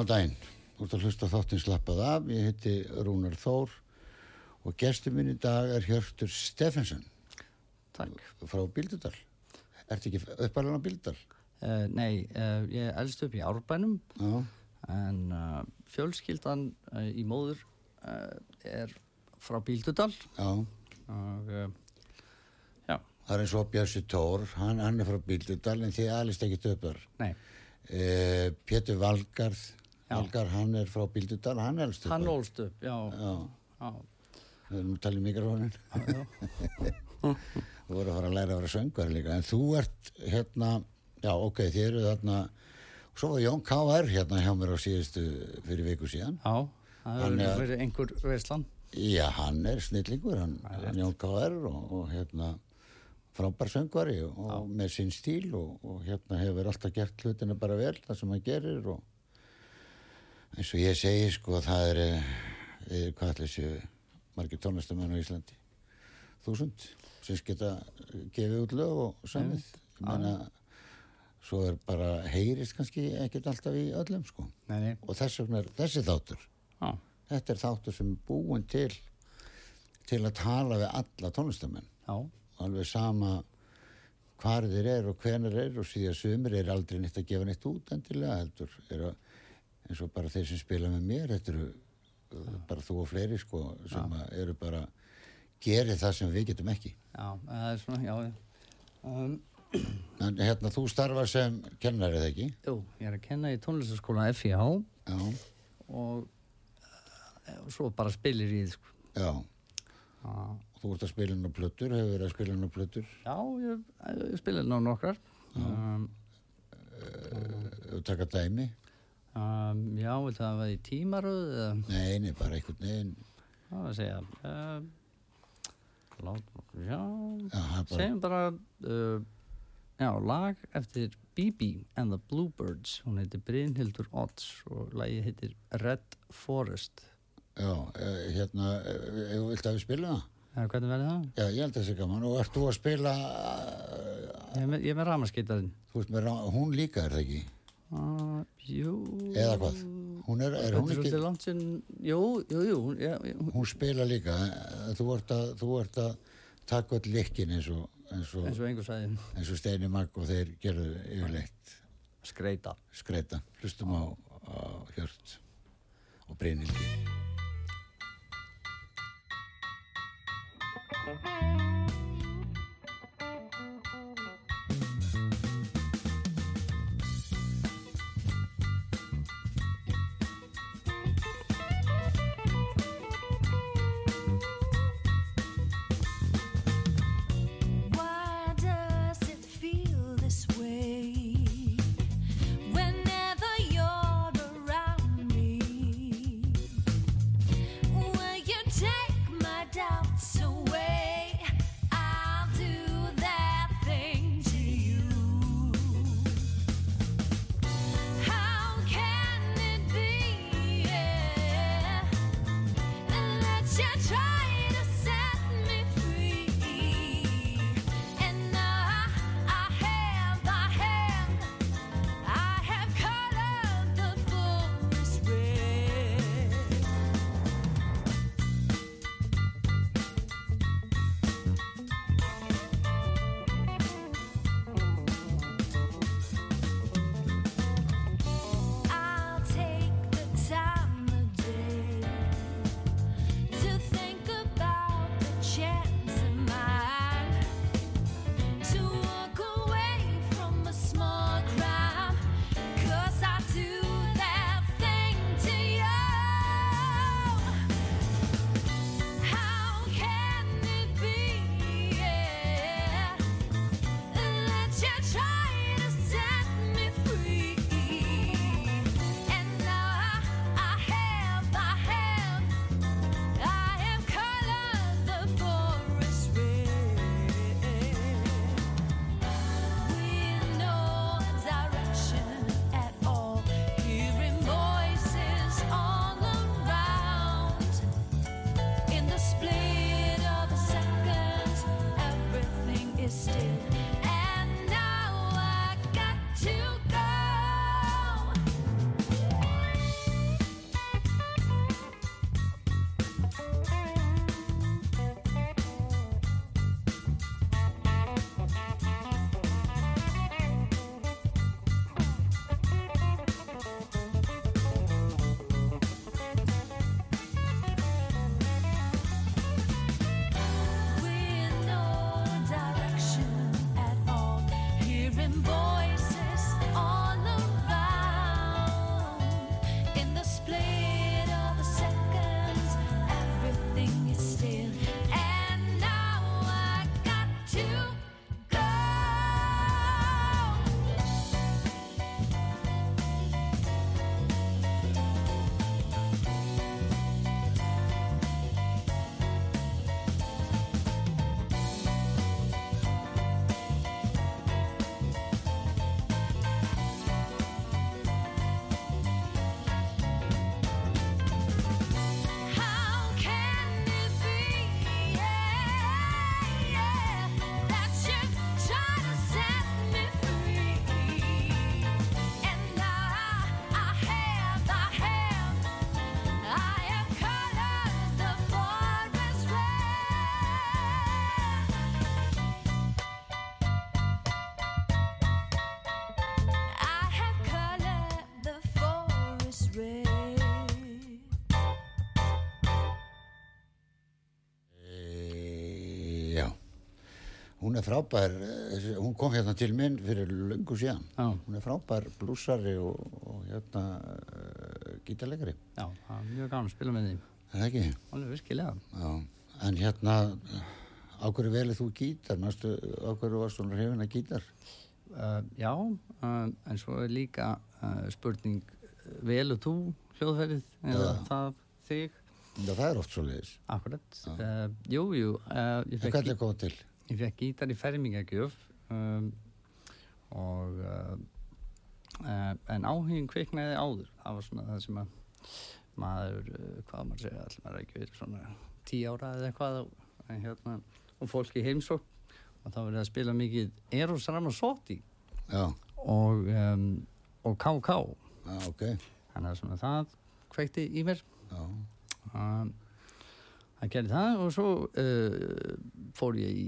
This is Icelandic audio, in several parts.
Góðan daginn, þú ert að hlusta þáttinn slappað af, ég heiti Rúnar Þór og gestur minn í dag er Hjörtur Steffensen. Takk. Frá Bíldudal. Ertu ekki uppalinn á Bíldudal? Uh, nei, uh, ég elst upp í Árbænum Já. en uh, fjölskyldan í móður er frá Bíldudal Já. og já. Það er eins og Björsi Tór, hann, hann er frá Bíldudal en þið alist ekki töpar. Nei. Pétur Valgarð Helgar, hann er frá Bíldudal, hann elst upp. Hann ólst upp, já. Já. já. Við erum að tala um já. Þú voru að fara að læra að vera söngar líka. En þú ert hérna, já ok, þið eru þarna, svo var Jón K.R. hérna hjá mér á síðustu fyrir viku síðan. Já, það hefur verið einhver verslan. Já, hann er snillingur, hann, hann Jón K.R. Og, og hérna frábær söngvari og já. með sinn stíl og, og hérna hefur alltaf gert hlutina bara vel, það sem hann gerir og eins og ég segi sko það er, er hvað allir séu margir tónlistamenn á Íslandi? Þúsund sem geta gefið út lög og samið. Ég menna svo er bara heyrist kannski ekkert alltaf í öllum sko. Nei, nei. og þess vegna er þessi þáttur. Ah. þetta er þáttur sem er búin til til að tala við alla tónlistamenn Já. alveg sama hvar þeir eru og hvenar eru og síðan sumir er aldrei neitt að gefa neitt út endilega heldur. Er að eins og bara þeir sem spila með mér þetta eru uh, bara þú og fleiri sko sem eru bara gerir það sem við getum ekki Já, það er svona, já um, en hérna þú starfa sem kennar eða ekki? Jú, ég er að kenna í tónlistaskóla FIH Já og, og svo bara spilir í sko. Já ah. Þú ert að spila inn á plötur, hefur verið að spila inn á plötur? Já, ég, ég spila inn á nokkrar um, Þú uh, taka dæmi? Um, já, það að vera í tímaröð? Nei, nei, bara einhvern veginn. Það var að segja, uh, okkur, já, já bara... segjum bara, uh, já, lag eftir Bibi and the Bluebirds, hún heitir Brynhildur Odds og lagi heitir Red Forest. Já, hérna, hefur vilt að við spila það? Já, hvernig verður það? Já, ég held að það sé gaman og ert þú að spila... Ég er með, með ramaskeitarinn. Þú með, hún líka er það ekki? Uh, jú. Eða hvað? Hún er, er hún ekki lansin, jú, jú, jú já, já. hún spila líka. Þú ert að, þú ert að taka öll likkin eins og eins og, eins og, eins og Steini Magg og þeir gerðu yfirleitt. Skreita. Skreita, hlustum á, á Hjört og Brynildi Hún er frábær, eh, hún kom hérna til minn fyrir lungu síðan. Já. Hún er frábær blúsari og, og hérna uh, gítarleikari. Já, það er mjög gaman að spila með því. Er það ekki? Alveg virkilega. Já. En hérna, á hverju velið þú gítar? Mástu, á hverju varst hún hrifin að gítar? Uh, já, uh, en svo er líka spurning, velu þú hljóðferðið eða Já. það þig? Já, það er oft svo leiðis. Akkurat. Uh, jú, En fekk hvernig kom til? Ég fekk gítar í fermingagjöf um, og uh, uh, en áhugin kviknaði áður. Það var svona það sem að maður, uh, hvað maður að segja allir maður ekki verið svona tí ára eða eitthvað og, hérna, og fólk í heimsók og þá verið að spila mikið Eros Ramazzotti og, um, og KK já, ok. þannig að svona það kveikti í mér. Já, um, það gerði það og svo uh, fór ég í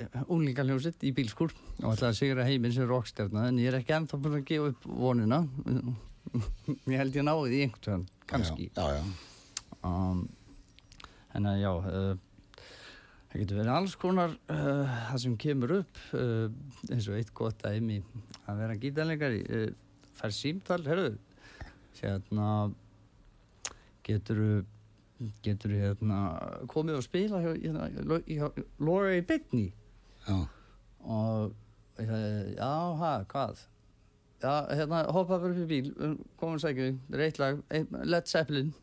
uh, unglingaljósitt í bílskur og ætlaði að sigra heiminn sem rockstjarnar en ég er ekki ennþá búin að gefa upp vonina. Ég held ég náði því einhvern kannski. Já, já, já. um, en að já uh, það getur verið alls konar uh, það sem kemur upp eins og eitt gott dæmi að vera gítarleikari uh, fær símtal, herru hérna getur getur hérna komið og spila hjá, hérna, hjá bytni já. og sagði, já, ha, hvað? Já, hérna, hoppa bara upp í bíl um, komin sækju, reitt lag ein- Led Zeppelin.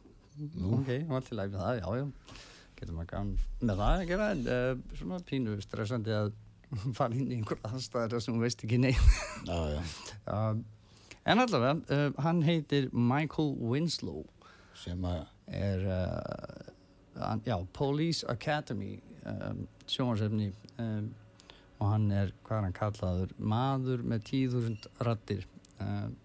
Nú. ok, hann var alltaf læg með það, já, já. Getur maður gaman með það að gera en uh, svona pínu stressandi að fara inn í einhver aðstæðar sem hún veist ekki neitt. Já, já. um, en allavega, uh, hann heitir Michael Winslow. Sem að, er uh, já, Police Academy um, sjónvarsefni um, og hann er, hvað er hann kallaður? Maður með 10.000 rattir um,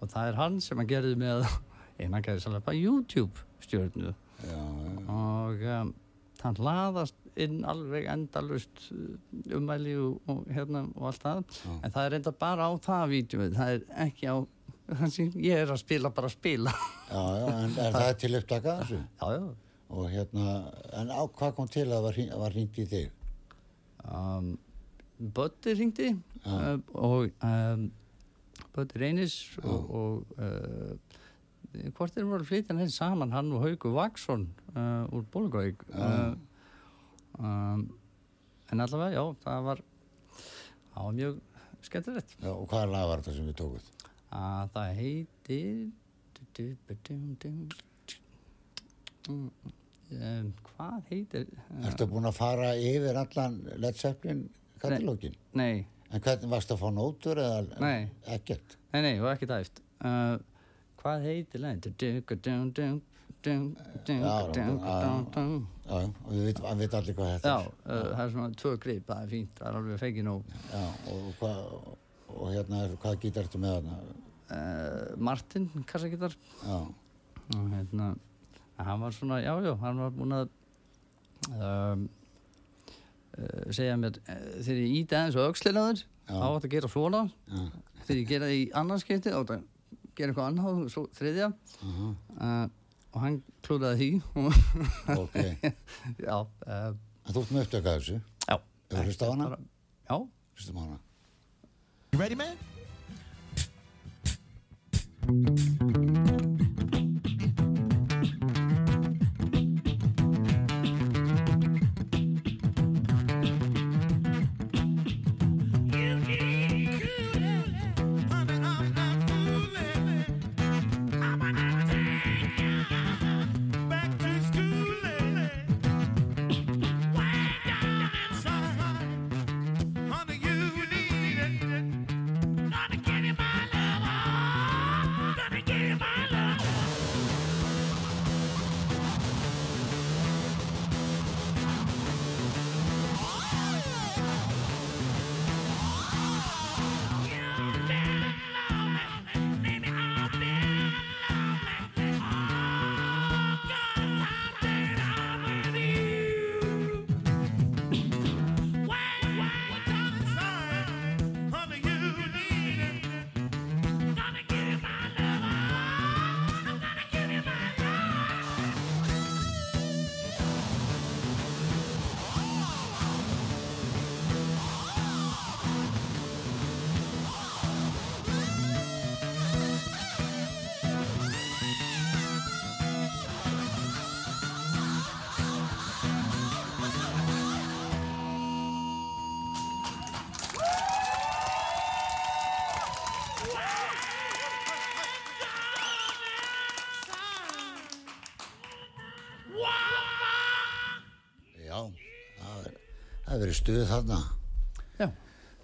og það er hann sem hann gerði með eina gerði sannlega bara YouTube stjórnu já, og hann laðast inn alveg endalust umæli og, og, hérna, og allt það. Já. en það er enda bara á það vídjóið það er ekki á það sem ég er að spila bara að spila Já, já, en er það til upptaka þessu? já, já Og hérna, en á hvað kom til að hring- var hringt í þig? um, Bötti ringdi Já. uh, og um, Bötti Reynis og, og uh, hvort er voru að flytja henni saman hann og Hauku Vaksson uh, úr Bólugóik uh, um, en allavega, já, það var það var mjög skemmtilegt Já, og hvaða lag var þetta sem við tókuð? Að það heitir um, hvað heitir Ertu búin að fara yfir allan Led Zeppelin katalógin? nei, En hvernig varst að fá nótur eða Nei. ekkert? Nei, nei, og ekki dæft uh, Hvað heitir læn? Já, já, og við veit, við veit allir hvað þetta Já, er. uh, það er svona tvö grip, það er fínt, það er alveg fengið nóg Já, og hvað, og hérna, hvað gítar ertu með þarna? uh, Martin, kassagittar Já, og hérna hann var svona, já, já, hann var búinn að um, uh, segja mér uh, þegar ég íti aðeins og Já. þá átt að gera svona já, þegar ég gera það í annarskipti þá átt að gera eitthvað annað og svo þriðja uh, og hann klúraði því ok. já, þú ert með upptöka af þessu? já Hefur hlustað á hana? Já, Hlustum á hana? You ready, man? Það verið stuð þarna. Já,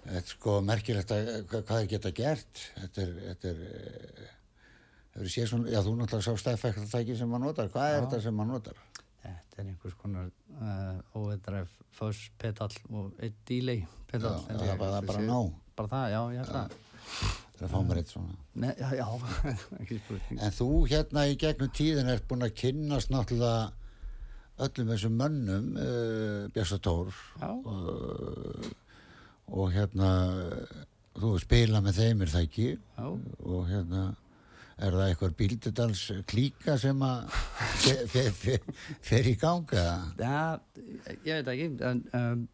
Þetta er sko merkilegt að hvað, þeir geta gert. Þetta er, þetta er, eh, hefur séð svona, já þú náttúrulega sá stæðfæktartæki sem maður notar. Hvað er þetta sem maður notar? þetta er einhvers konar uh, overdrive fuzz pedal og eitt delay pedal. Já, það er bara- bara nóg. Bara það, já, ég held það. Það er að fá mér eitt svona. Nei, já, já, ekki spurning. En þú hérna í gegnum tíðin ert búin að kynnast náttúrulega öllum þessum mönnum, uh, Björsa Tór Já. og, og hérna þú spila með þeim er það ekki Já. og hérna er það eitthvað bíldudals klíka sem að fer, fer, fer, fer í ganga Já, ég veit ekki, en um,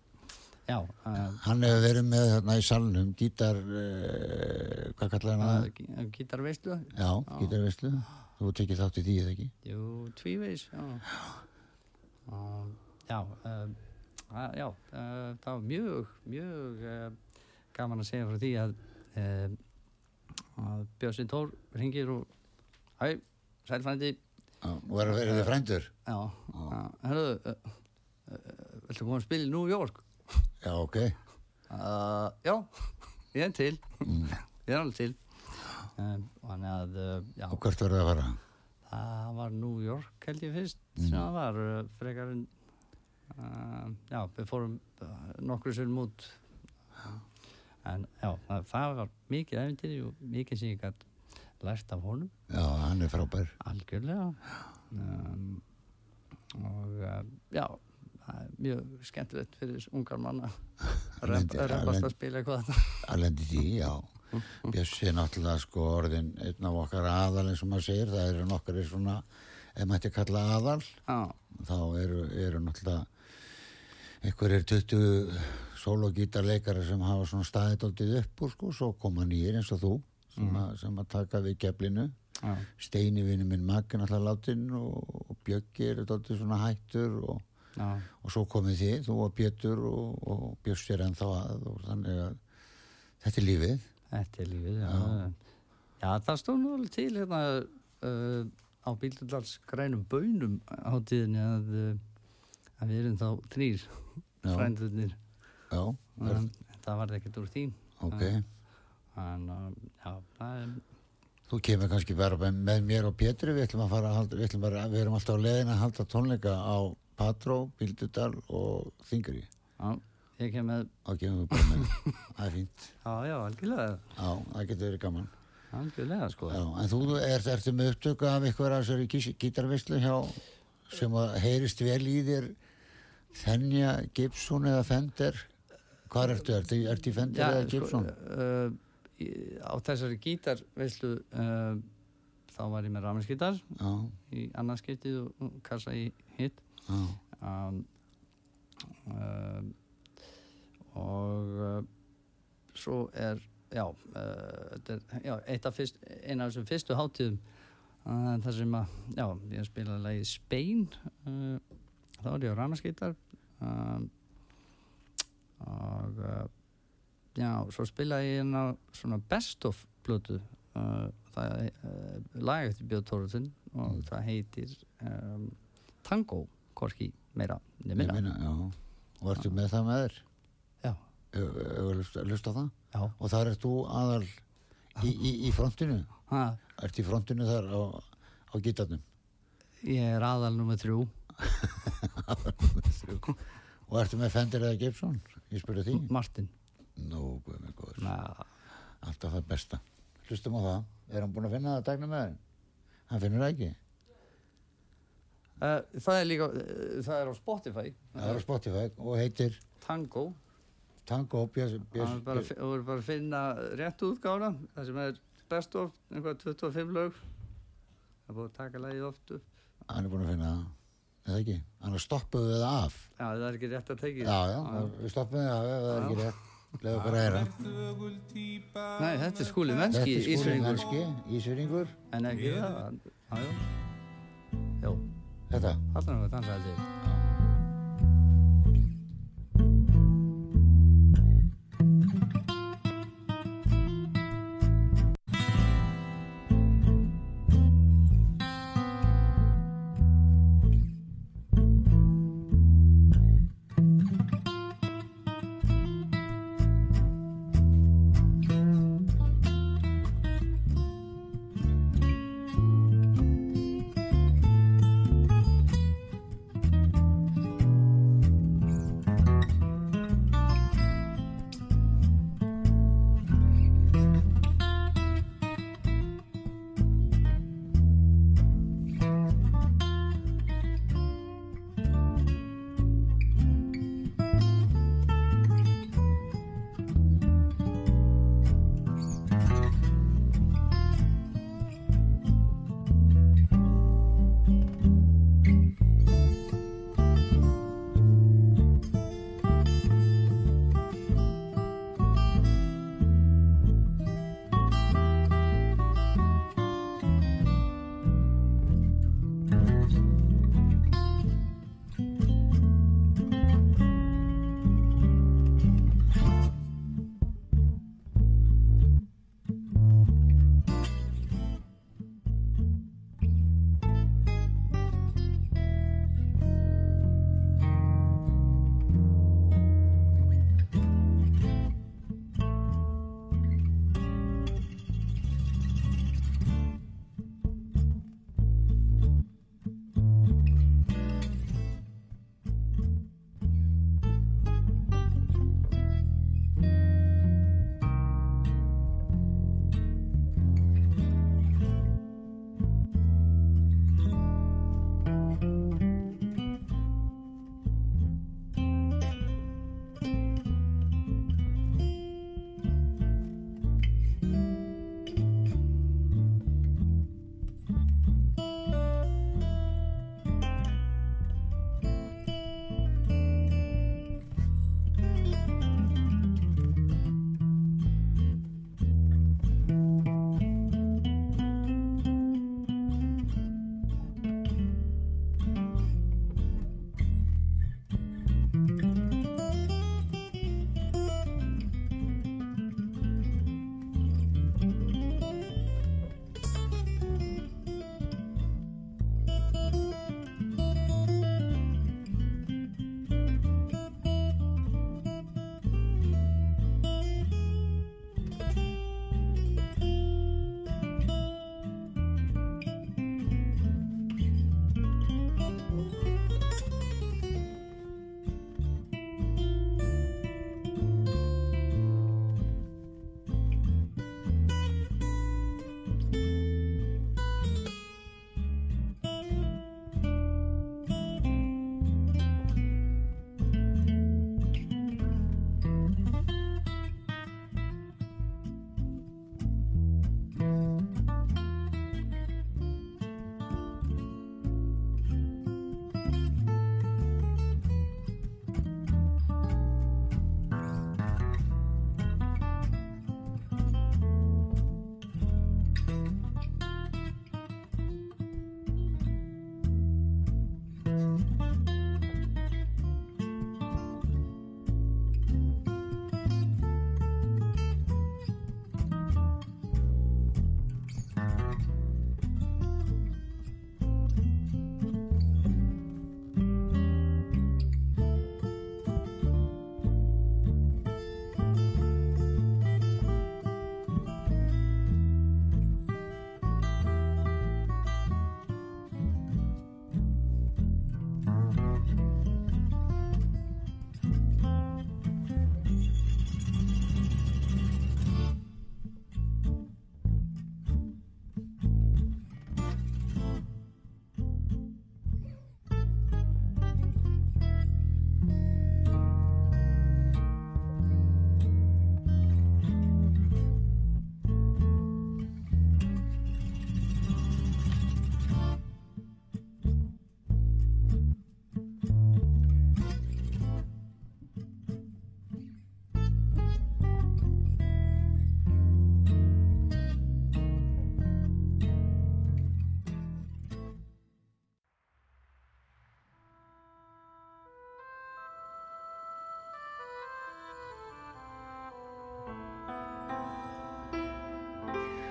já, uh, hann hefur verið með þarna í salnum gítar uh, hvað kallar hann uh, gítarveislu, Já, gítarveislu þú tekið þátt í því eða ekki? jú, tvívegis, já. Uh, já, uh, já, uh, það var mjög, mjög uh, gaman að segja frá því að, að Björnsi Tór ringir og, hæ, sælfrændi, og er að verið þið frændur? já, uh, viltu koma að spila í New York? Já, ok. Já, ég er til. Ég er alveg til. Um, þannig að uh, já, og hvert verður það að fara? Það var New York held ég fyrst sem það var uh, frekar en uh, já, við fórum uh, nokkru sérum út. En já, það, það var mikið æfintýri og mikið sem ég gætt lært af honum. Já, hann er frábær. Algjörlega. Um, og uh, já það er mjög skemmtilegt fyrir ungar manna að lendi- að spila eitthvað. að lendi því, já Bjössi er náttúrulega sko orðin einn af okkar aðal eins og maður segir. Það eru nokkar er svona, ef mætti kalla aðal já, þá eru, eru náttúrulega einhverjir 20 sólogítarleikara sem hafa svona staðið daldið upp úr sko, svo koma nýjir eins og þú sem, að, sem að taka við geflinu já, Steini vinnu minn Maggi náttúrulega látin og, og Bjöggi er daldið svona hættur og, já, og svo komið þið, og Pétur og, og Bjössi er ennþá að og þannig að þetta er lífið þetta er lífið já, já. Það stóð nú alveg til hérna uh, á Bíldudals grænum bönum hátíðinni að, uh, að við erum þá þrýr Já. frændurnir já, um, það var ekkert úr því. Ok. En uh, já, það er þú kemur kannski bara með, mér og Pétri við ætlum að fara að halda, við ætlum bara við erum alltaf á leiðin að halda tónleika á Patró, Bíldudal og Þingri já, ég kem með. Á gefum þú bara með. Það er fínt, já, já, algjörlega. Já, það getur verið gaman. Algjörlega sko. Já, en þú ert, ertu með upptöku af ykkur af þessari gítarveislu hjá sem að heyrist vel í þér Fenja Gibson eða Fender? Hvað ertu, ertu, ertu í Fender eða Gibson? uh, í- á þessari gítar veislu uh, þá var ég með rafmennskítar já, í annarskiptið og, kassa í hitt. Já, um, um, og uh, svo er já, uh, er, já af fyrst, eina af þessum fyrstu hátíðum uh, þar sem að já, ég spilaði lagið Spain þá var ég á ramaskeitar um, og já, svo spilaði ég hérna svona best of blötu það er uh, lag eftir Björn Tóruðsson og það heitir um, Tango, hvorki meira já. Og ertu með það með þér hefur lust á það? Já, og þar ert þú aðal í, í, í frontinu? Ha, ert í frontinu þar á, á gítarnum? Ég er aðal nummer þrjú. Og ertu með Fender eða Gibson? Ég spurði því Martin. Nú, alltaf það besta. Hlustum á það, er hann búin að finna það að dagna með þér? Hann finnur það ekki? Uh, Það er líka uh, það er á Spotify. Það er á Spotify og heitir? Tango Tango Björns það bara, Björns að- þú er bara að finna rétt útgána það sem er best of einhvað 25 lög. Það er búið að taka lagið oft upp. Hann er búin að finna það. Eða ekki, hann er stoppuð við það af. Já, það er ekki rétt að tekið. Já, já, við stoppum við það ef það er ekki rétt. Leið okkur að heyra. Nei, þetta er skúli þetta mennski er Ísfyrringur En ekki það Já, þetta? Allan er að dansa held ég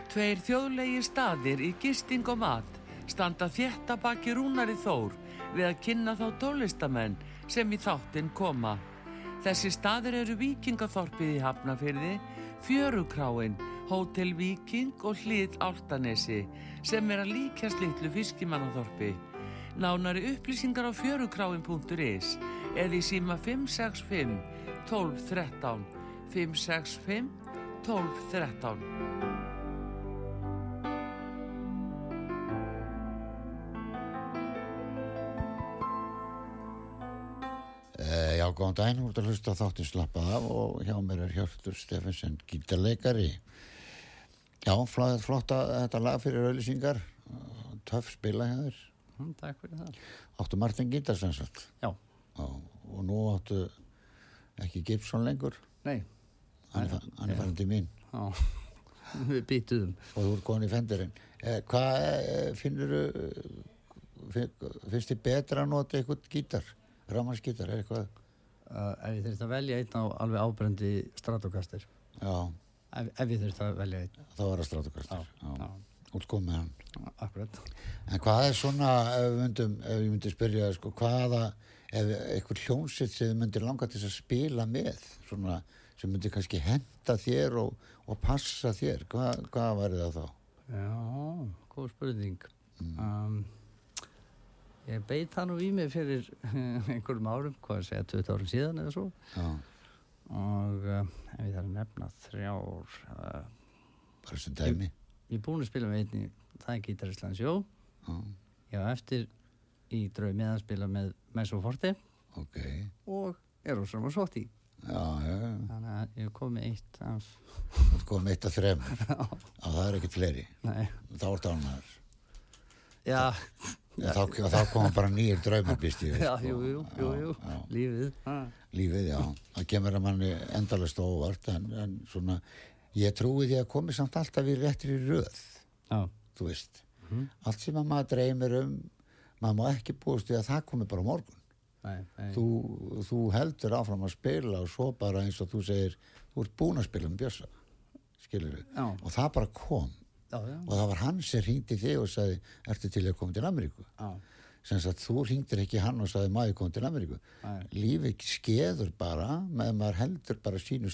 Tveir þjóðlegir staðir í gisting og mat standa þétta baki rúnari þór við að kynna þá tólistamenn sem í þáttinn koma. Þessi staðir eru Víkingaþorpið í Hafnafyrði, Fjörukráin, Hótel Víking og Hlið Áltanesi sem er að líkjast litlu fiskimannaþorpi. Nánari upplýsingar á fjörukráin.is eða í síma 565 1213 565 1213. góðan daginn, þú ert að hlusta á þáttinn slappað af og hjá mér er Hjörtur Steffensen, gítarleikari. Já, flott, flott að þetta lag fyrir auðlýsingar, töff spila hjá þér. Hm, takk fyrir það. Áttu Martin Gítar sem sagt. Já, Já, og nú áttu ekki Gibson lengur, nei, hann er, er farin til mín já, við býtuðum. og þú ert komin í fendurinn. Eh, hvað eh, finnur þú, finnst þið betra að nota eitthvað gítar, rámansgítar, er eitthvað? Uh, ef ég þurfti að velja einn á alveg ábrendi stratokastir. Já, Ef, ef ég þurfti að velja einn. þá var það strátukastur. Já, já. Út kom með hann. Akkurat. En hvað er svona, ef, myndum, ef ég myndi spyrja, sko, hvaða, ef eitthvað hljómsitt sem þið myndir langa til að spila með, svona, sem myndi kannski henda þér og, og passa þér, hvað, hvað væri það þá? Já, góð spurning. Um, ég beit það nú í mig fyrir einhverjum árum, hvað ég segja, 20 árum síðan eða svo. Já, Og uh, ef ég þarf að nefna þrjár, uh, bara sem dæmi. ég er búin að spila með einni, það er Gítar Íslands Jó. Já, Ég eftir í draumi að spila með Meso Forte ok. og Eros Ramazotti. Já, já, já. Þannig að ég kom með eitt af, Þú kom eitt af þrem. Já, það er ekkert fleiri. nei, Þá ert ánæður. já, Já. Þá, þá koma bara nýjir draumar, býst ég. við, já, sko. jú, jú, jú, jú, Já, já. lífið, ha. lífið, já, það kemur að manni endalast óvart en, en svona ég trúi því að komi samt alltaf í réttri röð, Já, þú veist allt sem að maður dreymir um maður má ekki búast við að það komi bara morgun nei, nei, þú, þú heldur áfram að spila og svo bara eins og þú segir þú ert búin að spila um bjössa skilur Já. og það bara kom já, já, og það var hann sem hringdi þig og sagði ertu til að koma til Ameríku? Sem sagt þú hringdir ekki hann og sagði maður koma til Ameríku? Lífið skeður bara með að maður heldur bara sínu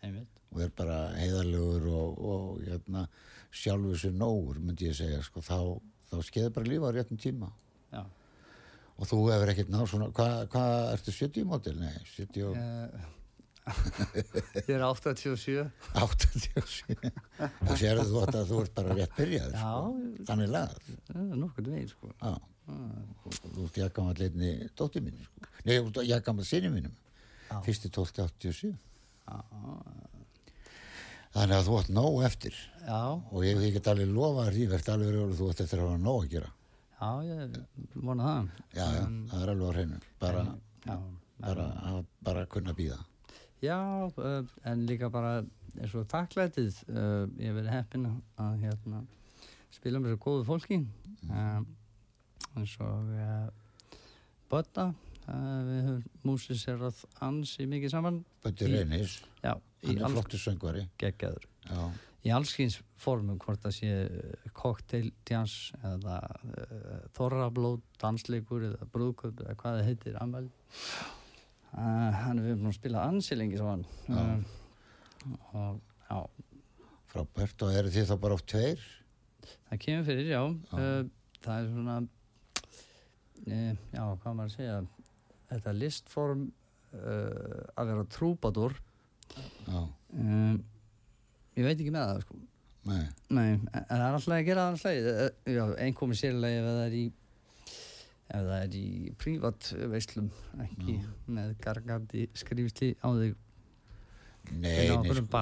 einmitt, og er bara heiðarlegur og, og hérna, sjálfur sér nógur myndi ég segja sko, þá, þá skeður bara lífa á réttum tíma. Já. og þú hefur ekkert náð svona hvað hva, ertu 70 mótil? Nei, 78 Ég er 87. 87 þá sérðu þú að þú ert bara rétt byrjað sko. þannig lagað. Það nokkuð veginn, sko. Já. Og þú ert jakkamall einni dóttir mínu sko. nei, jakkamall sinni mínum. Fyrsti 1287 þannig að þú ert nóg eftir. Já, og ég, ég get alveg lofa að því verðt alveg rjólu þú ert eftir að hafa nóg að gera. Já, ég vona það. já, já, það er alveg á hreinu. Bara, Já, bara, bara að kunna býða já uh, en líka bara eins og takklætið, uh, ég hef verið heppinn að hérna, spila með þessu góðu fólki. Uh, eins og Bötta, við höfum músiserað ansi mikið saman. Böndi Í- Reynis, Já, hann er alls flottur söngvari. Geggjaður. í allskins formum hvort það sé kokteildjans eða uh, þorrablót, dansleikur eða brúðköp eða hvað það heitir uh, hann er erum að spila ansi lengi saman uh, og já, frábært og eru þið þá bara oft tveir? Það kemur fyrir, já. Uh, það er svona já, hvað maður að segja? Þetta listform að vera trúbadur um, ég veit ekki með það sko. Nei, Nei, en það er alltaf að gera það alltaf einn komið sérlega ef það er í ef það er í prívat veislum ekki með gargandi skrifsti á þig. Nei, nei sko,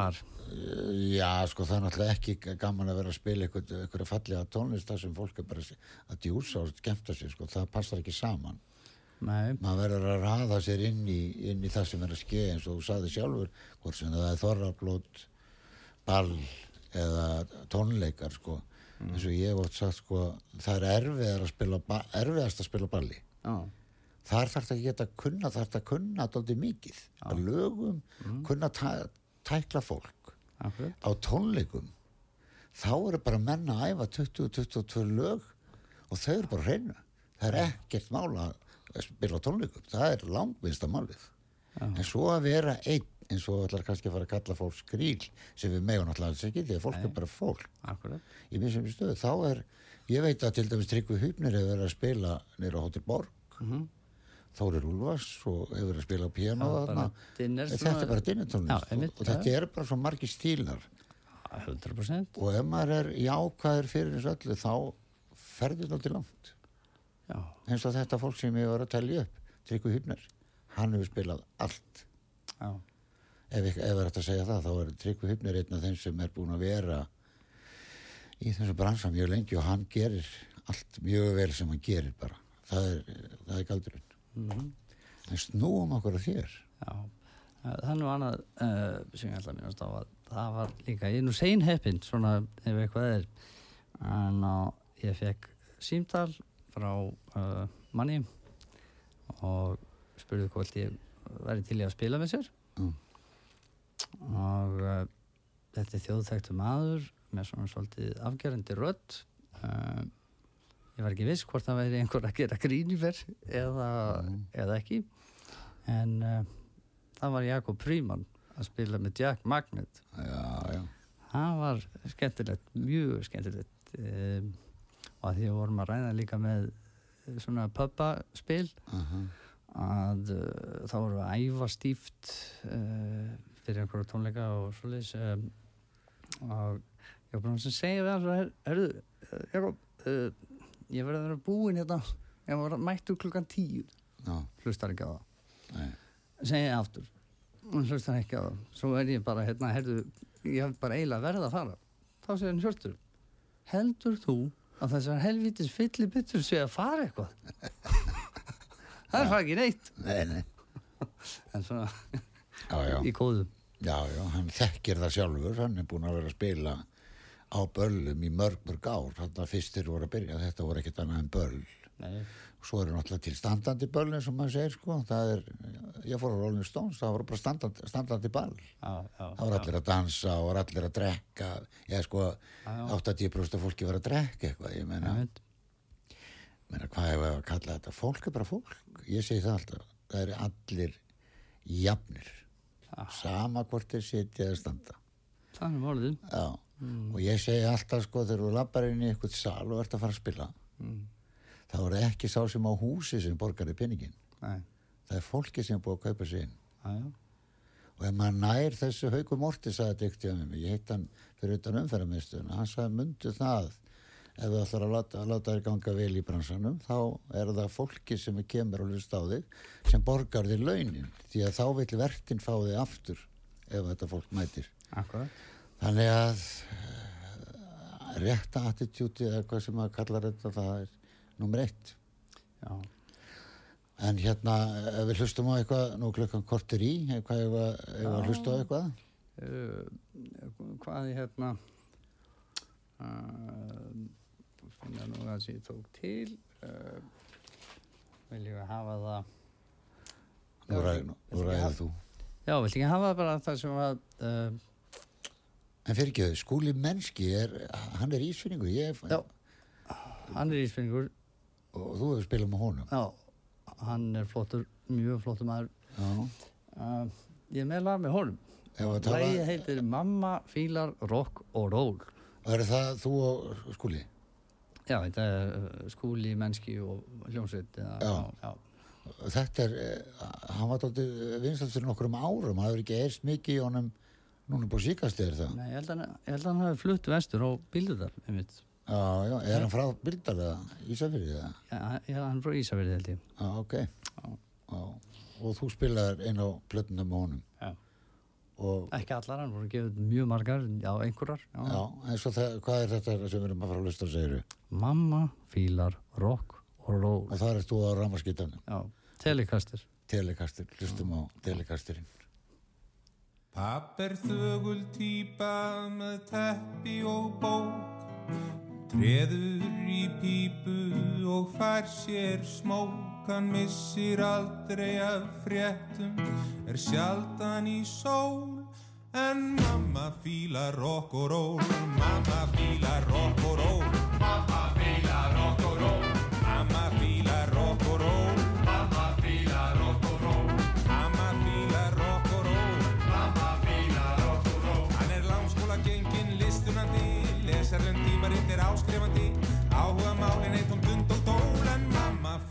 já, sko það er náttúrulega ekki gaman að vera að spila eitthvað, eitthvað fallega tónlist þar sem fólk er bara að djúsa og skemmta sér, sko, það passar ekki saman. Nei, maður verður að raða sér inn í, inn í það sem er að ske eins og þú sagði sjálfur hvort sem það er þorrablót ball eða tónleikar sko eins og ég hef oft sagt sko það er erfiðar að spila erfiðast að spila balli. Já, þar þarf það ekki að kunna þarf það að kunna dálítið mikið. Að lögum kunna tæ, tækla fólk. Akkurat. Á tónleikum þá eru bara menn að æfa 20-22 lög og þau eru bara reyna. Það er ekkert mála að spila tónleikum. Það er langvinsta málið en svo að vera einn eins og ætlar kannski að fara að kalla fólk skrýl sem við megun alltaf alls ekki því að fólk er bara fólk. Akkurat. Í mjög sem stöðu þá er, ég veit að til dæmis Tryggvi Hupnir hefur verið að spila nýra á Hotel Borg. Mhm. Þórir Úlfars og hefur verið að spila á piano Já, þarna. bara dinner þetta er bara einmitt, og, og þetta er bara svo margir stílar. 100% og ef maður er jákvæður fyrir þessu öllu þá ferður þetta aldrei langt eins og þetta fólk sem ég var að telja upp Tryggvi Hupnir, hann hefur spilað allt. Já, ef, ef er hægt að segja það þá er Tryggvi Hupnir einn af þeim sem er búin að vera í þessu bransa mjög lengi og hann gerir allt mjög vel sem hann gerir bara það er, það er galdurinn Mhm. en snúum okkur að þér já. Eh, Það er nú annað uh, sem ég ætla að minnast á að það var líka, ég er nú sein heppinn svona ef eitthvað er en á, ég fekk símtal frá uh, manni og spurði hvort ég væri til í að spila með sér Mm. Og uh, þetta er þjóðþægtu maður með svona svolítið afgerandi rödd. Uh, ég var ekki viss hvort það væri einhver að gera grínifer eða, eða ekki. En uh, það var Jakob Fríman að spila með Jack Magnet. Já, já, það var skemmtilegt, mjög skemmtilegt um, og að því að vorum að ræða líka með svona pubba-spil aha, að uh, þá vorum við að æfa stíft uh, fyrir einhverja tónleika og svoleiðis um, og ég var bara að segja við hans her, herðu, uh, Jakob uh, ég verði að vera búinn hérna ég var mættur klukkan tíu. Já, hlustar ekki á það. Nei, segja aftur. Hún hlustar ekki á það. Svo er ég bara hérna, herðu ég hef bara eiginlega verið að fara. Þá segir hann hjörtur heldur þú að þessar helvitis fylli byttur sé að fara eitthvað? Það er fara ekki neitt. Nei, nei. En svona já, já, í góðu já, já, hann þekkir það sjálfur hann er búin að vera að spila á böllum í mörg mörg ár. Þannig að fyrstir voru að byrja, þetta voru ekkert annað en böll. Nei, svo eru náttúrulega til standandi eins og maður segir sko, það er ég fór á Rolling Stones, það voru bara standandi, standandi já, það voru allir að dansa og voru allir að drekka. Ég sko, Já, já. 80% af fólki var að drekka eitthvað, ég meina, Einmitt. meina hvað hefur að kalla þetta, fólk er bara fólk. Ég segi það alltaf, það eru allir jafnir Ah. sama hvort þeir sitja eða standa. Er málið. Já, og ég segi alltaf sko þegar þú lappar inn í eitthvað sal og ert að fara að spila mm. þá er það ekki sá sem á húsi sem borgar í peningin Nei, það er fólki sem er búið að kaupa sig inn. Já, og ef maður nær þessu haugur Morti sagði þetta mig, ég heit hann fyrir utan umferðarmiðstöðuna, hann sagði mundu það ef þú ætlar að láta, láta þér ganga vel í bransanum, þá er það fólki sem er kemur og hlust á þig sem borgar þér launin, því að þá vil vertin fá þig aftur ef þetta fólk mætir. akkurat Þannig að uh, rétta attitúti eða hvað sem maður kallar þetta, það er nummer eitt. já, En hérna, ef við hlustum á eitthvað, nú klukkan kortir í, eitthvað ef að, ef að hlusta á eitthvað? uh, hvað ég hérna uh, finna nú að sem ég tók til uh, vil ég hafa það Nú, Já, ræð, nú, viltu nú ekki ræðir hafa- þú. já, vil ekki hafa það bara það sem að uh, En fyrir ekki þau, skúli mennski, er, hann er ísfinningur, ég, já, hann er íspenningur og þú hefur spilað með honum. já, hann er flottur mjög flottur maður uh, ég er með lag með honum að Lægi heitir Mamma fílar rock og roll er það þú og skúli? Já, þetta er uh, skúli, mennski og hljómsveit eða, Já. já. Þetta er, eh, hann var dálítið vinsalt fyrir nokkrum árum, það hefur ekki eist mikið í honum, núna búið síkast er það. Nei, ég held að hann- hann hafi flutt vestur á einmitt. Já, já, er hann frá Bildalega, Ísafyrði það? Já, já, hann er frá Ísafirði held ég Já, ok. Já. Og þú spilaðir inn á plötuna með honum. Og, Ekki allar, hann voru gefið mjög margar já, einhverjar já. já, en svo það, hvað er þetta sem við erum að fara að hlusta að segja? Mamma fílar rock og roll Og það er þú á ramaskítanum, Já, telekastir telekastir, hlustum á telekastirinn. Papp er þögul týpa með teppi og bók Treður í pípu og fær sér smók Hann missir aldrei af fréttum. Er sjaldan í sól En mamma fílar rock og ról Mamma fílar rock og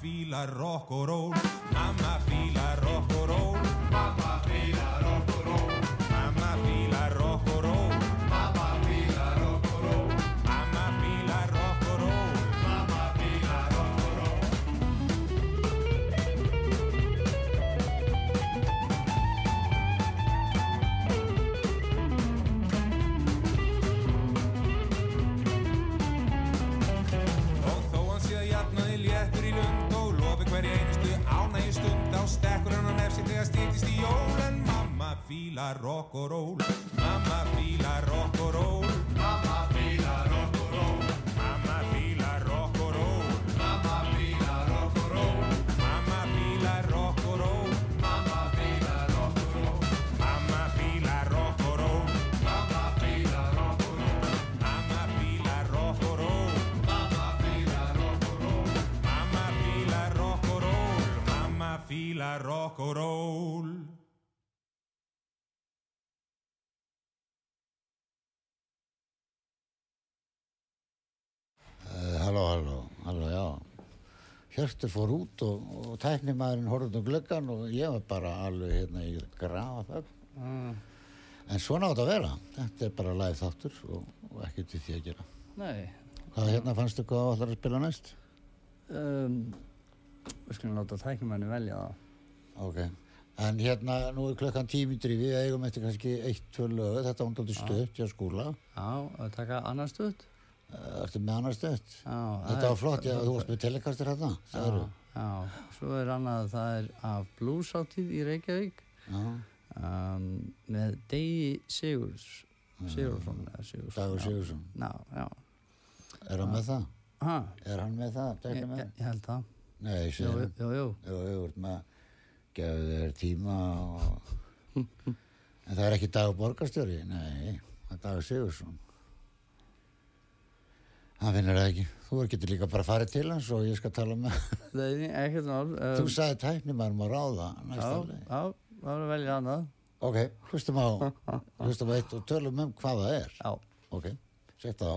fílar rock og ról Mamma fílar rock mamma fílar rock og ról Mamma fílar rock og ról Mamma fílar rock og ról Mamma fílar rock og ról Mamma fílar rock og ról Mamma fílar rock og ról Mamma fílar rock og ról Mamma fílar rock og ról Mamma fílar rock og ról Mamma fílar rock og ról Mamma fílar rock og ról Mamma fílar rock og ról Mamma fílar rock og ról Uh, halló, halló, halló, já. Hjörtur fór út og, og tæknimaðurinn horfði um glöggan og ég var bara alveg hérna í grafa þar. Ah, En svona átt að vera. Þetta er bara live þáttur og, og ekkert við því að gera. nei, Hvað hérna fannstu hvað allar að spila næst? um, við skulum láta tæknumenni velja það. Ok. En hérna, nú er klukkan tímindri við eigum eftir kannski eitt, tvö lögu. Þetta var hundaldi stöðt hjá skóla. Já, að taka annar stöð. Uh, Ertu með annar stöðt? Það Þetta er- var flott, já, þú varst með telekastir hérna, Já, já, svo er annað, það er af bluesáttíð í Reykjavík um, með Degi eða Sigursson. Dagur já. Sigursson. Já, já. er hann með það? Ha, Er hann með það? ég, ég, ég held það. Nei, ég segir hann. jú, jú. Jú, jú, ert með að gefa þér tíma og... En það er ekki Dagur Borgarstjóri, nei, það er Dagur Sigursson. Hann finnir það ekki. Þú getur líka bara farið til hans og ég skal tala með Nei, ekkert mál. Um, Þú sagði tæknimarum að ráða næsta Já, leið. já, það var að velja annað. Ok, hlustum á, hlustum á eitt og tölum um hvað það er. Já. Ok, sett það á.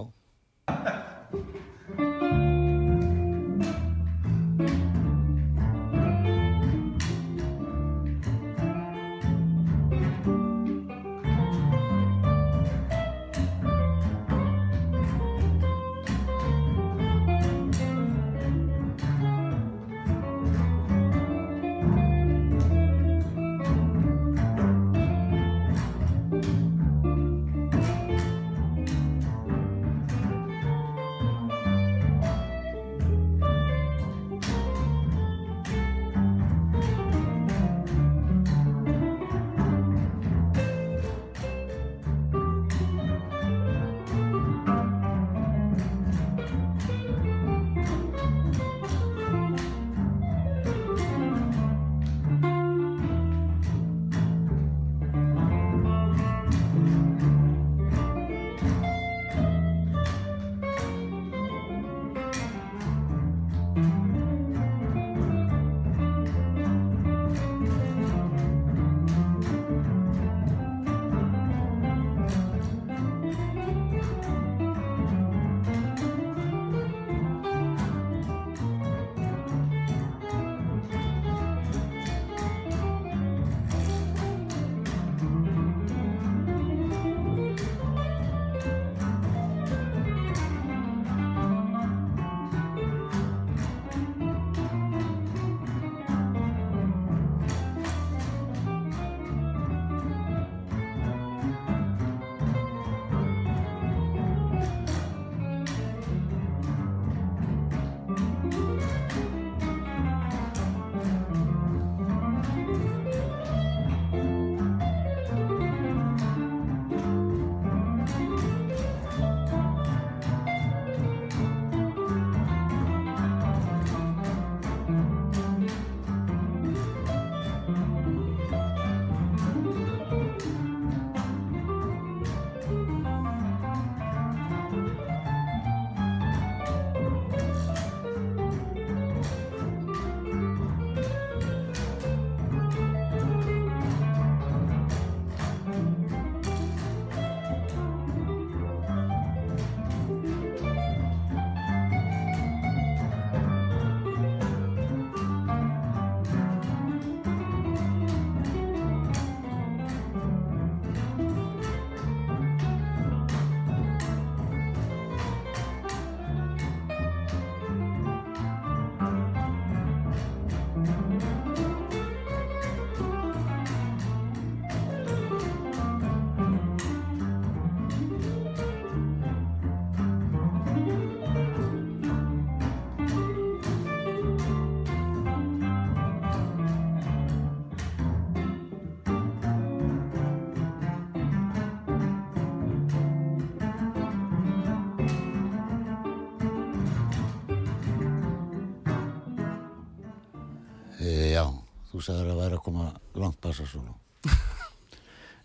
Þú sagðir að væri að koma langt bassasólu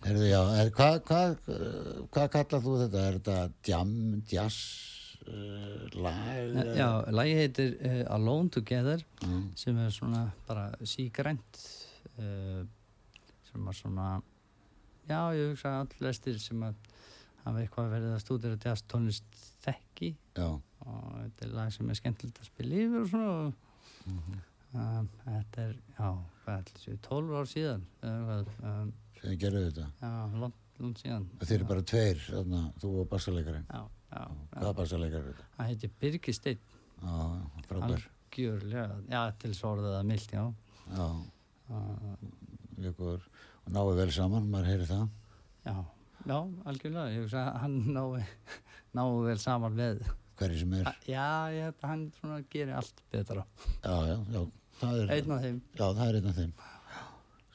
Erðu, já, er, hvað hva, hva kallar þú þetta? Er þetta jam, jazz, uh, lag? Já, lagi heitir uh, Alone Together Mm. sem er svona bara sígrænt uh, sem er svona já, ég hugsa að allestir sem að hafa eitthvað verið að stúdira jazz tónlist þekki Já, og þetta er lag sem er skemmtilegt að spila yfir og svona og, Mhm. Um, þetta er, já, hvað ætli séu 12 ár síðan hvað, um, sem þið gerðu þetta. já, lont, lont síðan Þeir eru bara tveir, þarna, þú og bassalegarinn. já, já, Hvaða já, bassalegar er þetta? það heitir Birgisteinn Já, frábær. algjörlega, já, til svo orðið að milt, já Já, uh, mjög góður. Og náðu vel saman, maður heyri það. Já, já, algjörlega, ég hugsa að hann nái, nái vel saman með, Hverju sem er. já, ég hann svona gerir allt betra, Já, já, já. Er, einn af þeim, já, það er einn af þeim.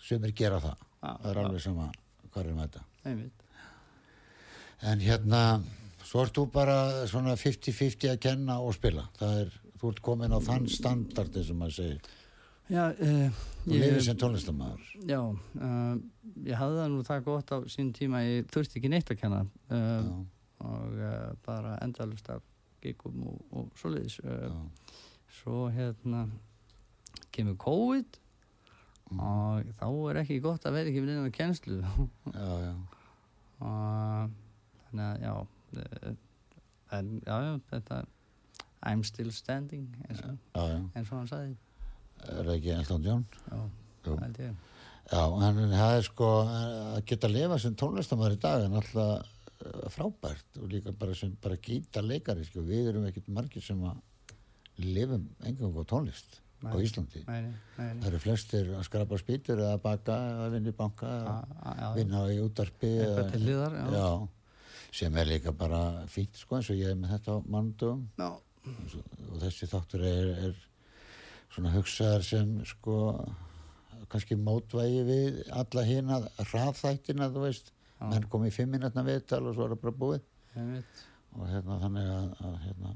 Sumir gera það. já, Það er alveg sama hvað er með þetta. einmitt, En hérna, svo ert þú bara svona 50-50 að kenna og spila. Það er, þú ert komin á þann standardi sem maður segir. já, uh, Þú lifir sem tónlistamæður. já, uh, ég hafði það nú það gott á sín tíma, ég þurfti ekki neitt að kenna uh, og bara endalust af gigum og, og svoleiðis, svo hérna kemur COVID og þá er ekki gott að vera ekki kennslu já, já. og þannig að já eh, en já, þetta I'm still standing eins og, Já, já. eins og hann sagði Er það ekki Elton John? já, Jú. held ég Já, en það er sko að geta að lifa sem tónlistamæður í dag en alltaf eh, frábært og líka bara sem bara gíta leikari sko. við erum ekkert margir sem að lifum engum á tónlist á Nei. Íslandi. nei, Það eru flestir að skrapa spýtur eða baka eða vinna í banka eða vinna í útarpi eitthvað til liðar já, já, sem er líka bara fínt sko eins og ég er með þetta á mannundum já, og þessi þáttur er, er svona hugsaðar sem sko kannski mótvægi við alla hina hraðþættina þú veist. Menn kom í fimm minútna viðtal og svo er það bara búið. Og hérna þannig að, að hérna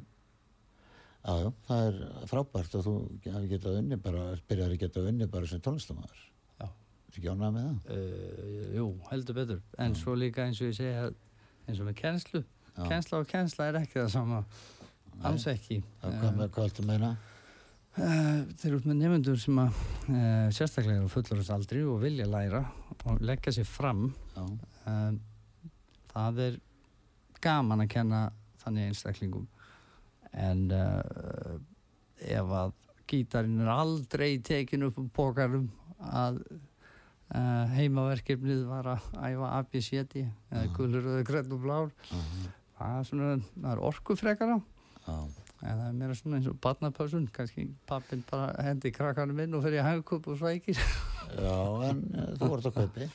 já, já, það er frábært að þú hafi getað unni bara, byrjar að geta unni bara sem tónlistamæður Já. Þetta ekki ánægð með það? uh, jú, heldur betur. En svo líka eins og ég segja eins og með kennslu. Já. kennsla og kennsla er ekki það sama. Alls ekki. Já, hvað, með, hvað ættu að meina? Uh, þeir eru út með nefnendur sem að uh, sérstaklega eru fullorðsaldri og vilja læra og leggja sér fram. Já, það er gaman að kenna þannig einstaklingum en uh, ef að gítarinn er aldrei tekin upp um pókarum að uh, heimaverkefnið var að æfa ABCD eða gulur og grönt og blár. Mhm. það er svona, það er orkufrekara En það er meira svona eins og barnapössun, kannski pappin bara hendi krakkanum inn og fyrir í hagkup og svækir. já, en þú vart að kaupi.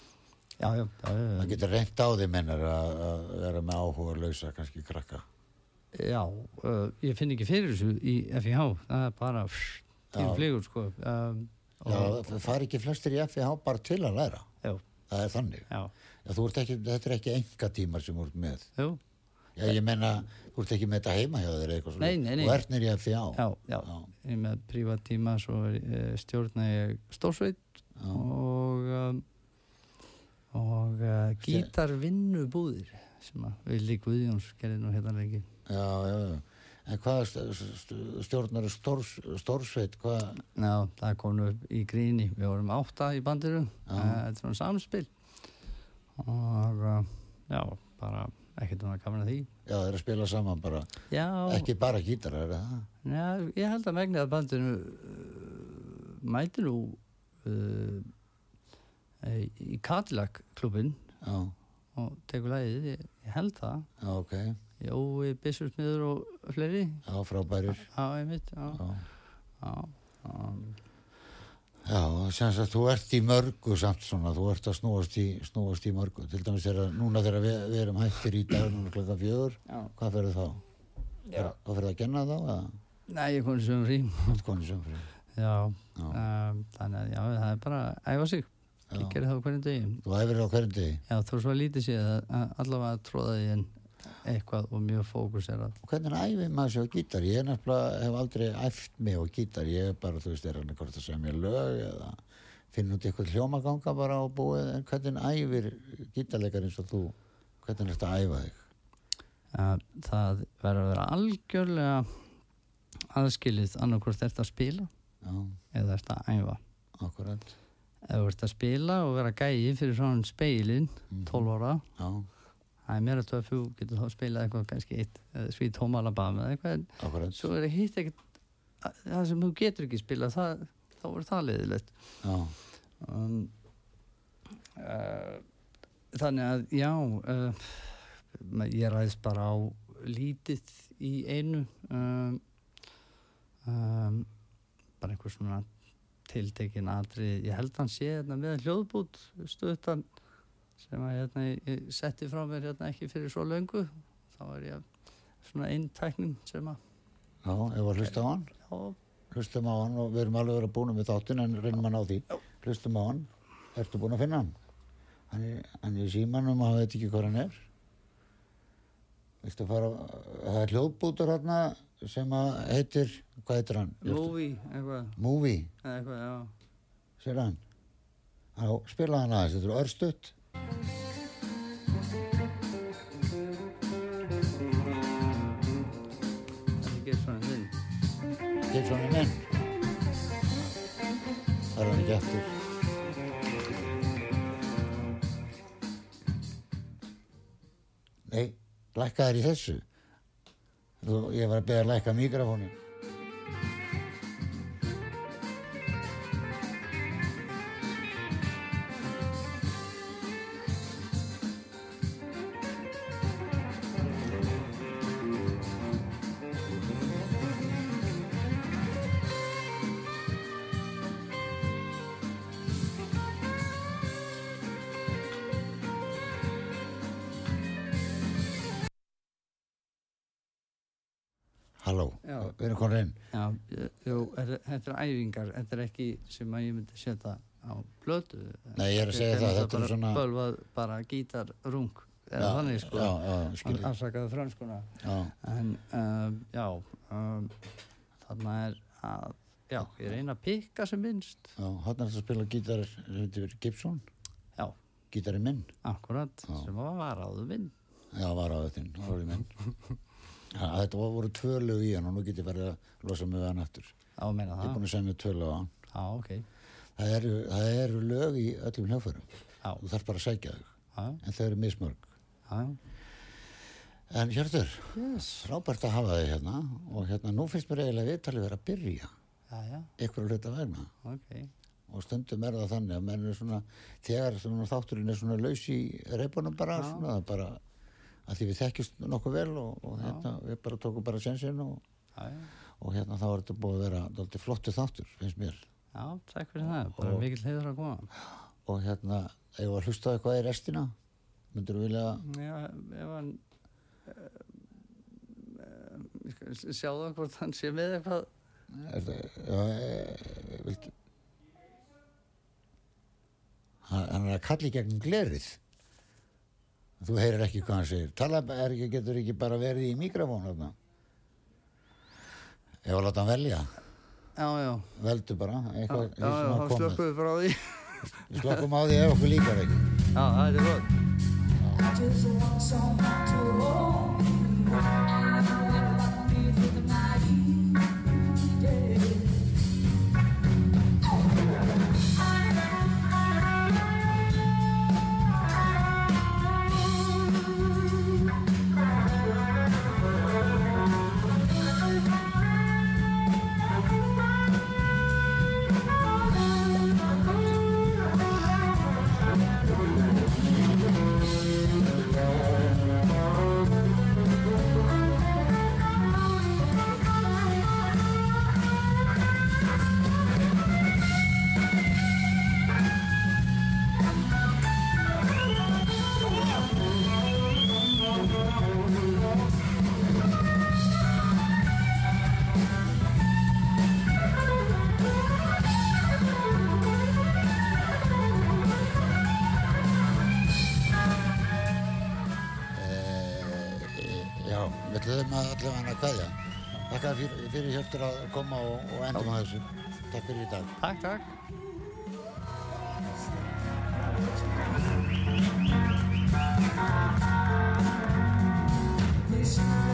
Já, já, já, já, Það getur reynt á því mennur að, að vera með áhuga að lausa kannski krakka já uh, ég finn ekki fyrir þessu í FIH, það er bara Já. flygur, sko. Um, Já, það fari ekki flestir í FIH bara til að læra. Já, Það er þannig. Já, Já, ekki, þetta er ekki enga tímar sem ert með. Ég menna, þú ert ekki með þetta heima hjá þér eitthvað nei. Þú ert nýri að fjá já, já, ég er með prívatíma, svo uh, stjórna ég stórsveit og um, og uh, gítarvinnubúðir sem að Vili Guðjóns gerði nú hérna lengi. Já, já, já. En hvað st- st- stjórnar stórs, stórsveit, hvað Já, það kom nú í gríni. Við vorum átta í bandinu. Já. Eh, Þetta er svona samspil. Og uh, já, bara ekkert um að kamna því. Já, er að spila saman bara Já, Ekki bara gítar, er það? já ég held að megnið að bandinu uh, mæti nú uh, eh, í Cadillac klubin og tekur lægið. Ég held það. já, ok Jói, Bissursmiður og fleiri. Já, frábærir Já, einmitt. Já, Já, já. Já sem sagt, þú ert í mörgu samt svona, þú ert að snúast í, snúast í mörgu Til dæmis þegar, núna þegar við, við erum hættir í dag núna klokka fjögur já. Hvað ferðu þá? Já. Hvað ferðu að genna þá? eða? Nei, ég kom sem. Allt konið sem fyrir Já, Já. um, þannig að já, það er bara að æfa sig. Ég gerði það á hverjum degi. Þú æfir á hverjum degi Já, þó svo að lítið séð að, að allavega að tróða því en eitthvað og mjög fókuserað. Hvernig æfir maður sér á gítar? Ég nefnilega hef aldrei æft mig á gítar. Ég er bara, þú veist, er hann eitthvað að segja mér lög eða finna út eitthvað hljómaganga bara og búið. En hvernig æfir gítarleikar eins og þú? Hvernig er þetta að æfa þig? Að það verður að vera algjörlega aðskilið annarkvort ert að spila já, eða ert að æfa. Akkurat. Ef þú ert að spila og vera gæi fyrir svona speilin 12 ára. Já, er mér að þú getur þá spilað eitthvað kannski eitt svít hómalabam eða eitthvað akkurat. svo er hitt ekkert það sem þú getur ekki spilað það, þá er það leiðilegt. Já, um, uh, þannig að já uh, ég ræðist bara á lítið í einu um, um, bara einhver svona tiltekin atri ég held hann sé hérna með hljóðbút stöðtan sem að hérna, ég, ég setti frá mér hérna ekki fyrir svo löngu. Þá er ég svona einn tæknin sem að já, ef að hlusta á hann. Hlustum á hann og við erum alveg verið búin með þáttin en reynum að ná því. Hlustum á hann, ertu búin að finna hann? Hann er, hann er símanum og hann veit ekki hvað hann er. Viltu fara það er hljóðbútur hann sem að heitir, hvað heitir hann? movie eitthvað, Movie, eitthvað, já. Sér hann? Já, spila hann aðeins, þetta er örstutt er ekki svona þinn Til svona minn Það er hann ekki eftir Nei, lækkaðir í þessu. Þú, Ég var að beða að lækka mikrofónin æfingar, þetta er ekki sem að ég myndi setja á blötu. Nei, ég er að segja það, þetta er svona- Bölvað bara gítarrung, eða Já, þannig sko. Skilji Afsakaðu franskuna. Já, En, um, já, um, þarna er að, já, ég reyna að pikka sem minnst. já, hann er að spila gítar Gibson, Já, gítarinn minn akkurat, Já. sem var varáðu minn. Já, var það var í minn ja, Þetta var- voru tvö lög í hann og nú get ég verið að losa mig við hann aftur. Meina Ég er búin að segja mér tvö lög á hann. Já, ok. Það eru, það eru lög í öllum hljófærum Já, Þú þarf bara að sækja þau. Já, En þau eru mismörg. Já. En Hjörtur, Yes. frábært að hafa þig hérna og hérna nú finnst mér eiginlega viðtalið vera að byrja. Ykkur að hluta vegna. Ok. og stundum er það þannig að menn er svona þegar þátturinn er svona laus í reipunum bara, svona, bara því við þekkjumst nokkuð vel og, og hérna, við bara tókum bara sensinn og, og hérna þá er þetta búið að vera dálítið flottu þáttur, finnst mér. Já, takk fyrir það. Bara mikill heiður að koma. og hérna, ef að hlusta á eitthvað í restina? Myndur þú vilja Já, ef hann uh, uh, ég skal s- sjá það hvort hann sé með eitthvað. Er það, já, viltu hann er að kalla í gegnum glerið þú heyrir ekki hvað hann segir. Tala, er ekki, getur ekki bara verið í mikrofón þarna? Ef að láta hann velja. Já, já, veldu bara já, eitthvað já, já sem þá slökkum við frá því. Við slokkum á því ef okkur líkar ekki. Já, það er gott við erum allavega hann að hvaðja. Takk fyrir, fyrir hjáttur að koma og, og endum að þessu. Takk fyrir í dag. Takk, takk. Thank you.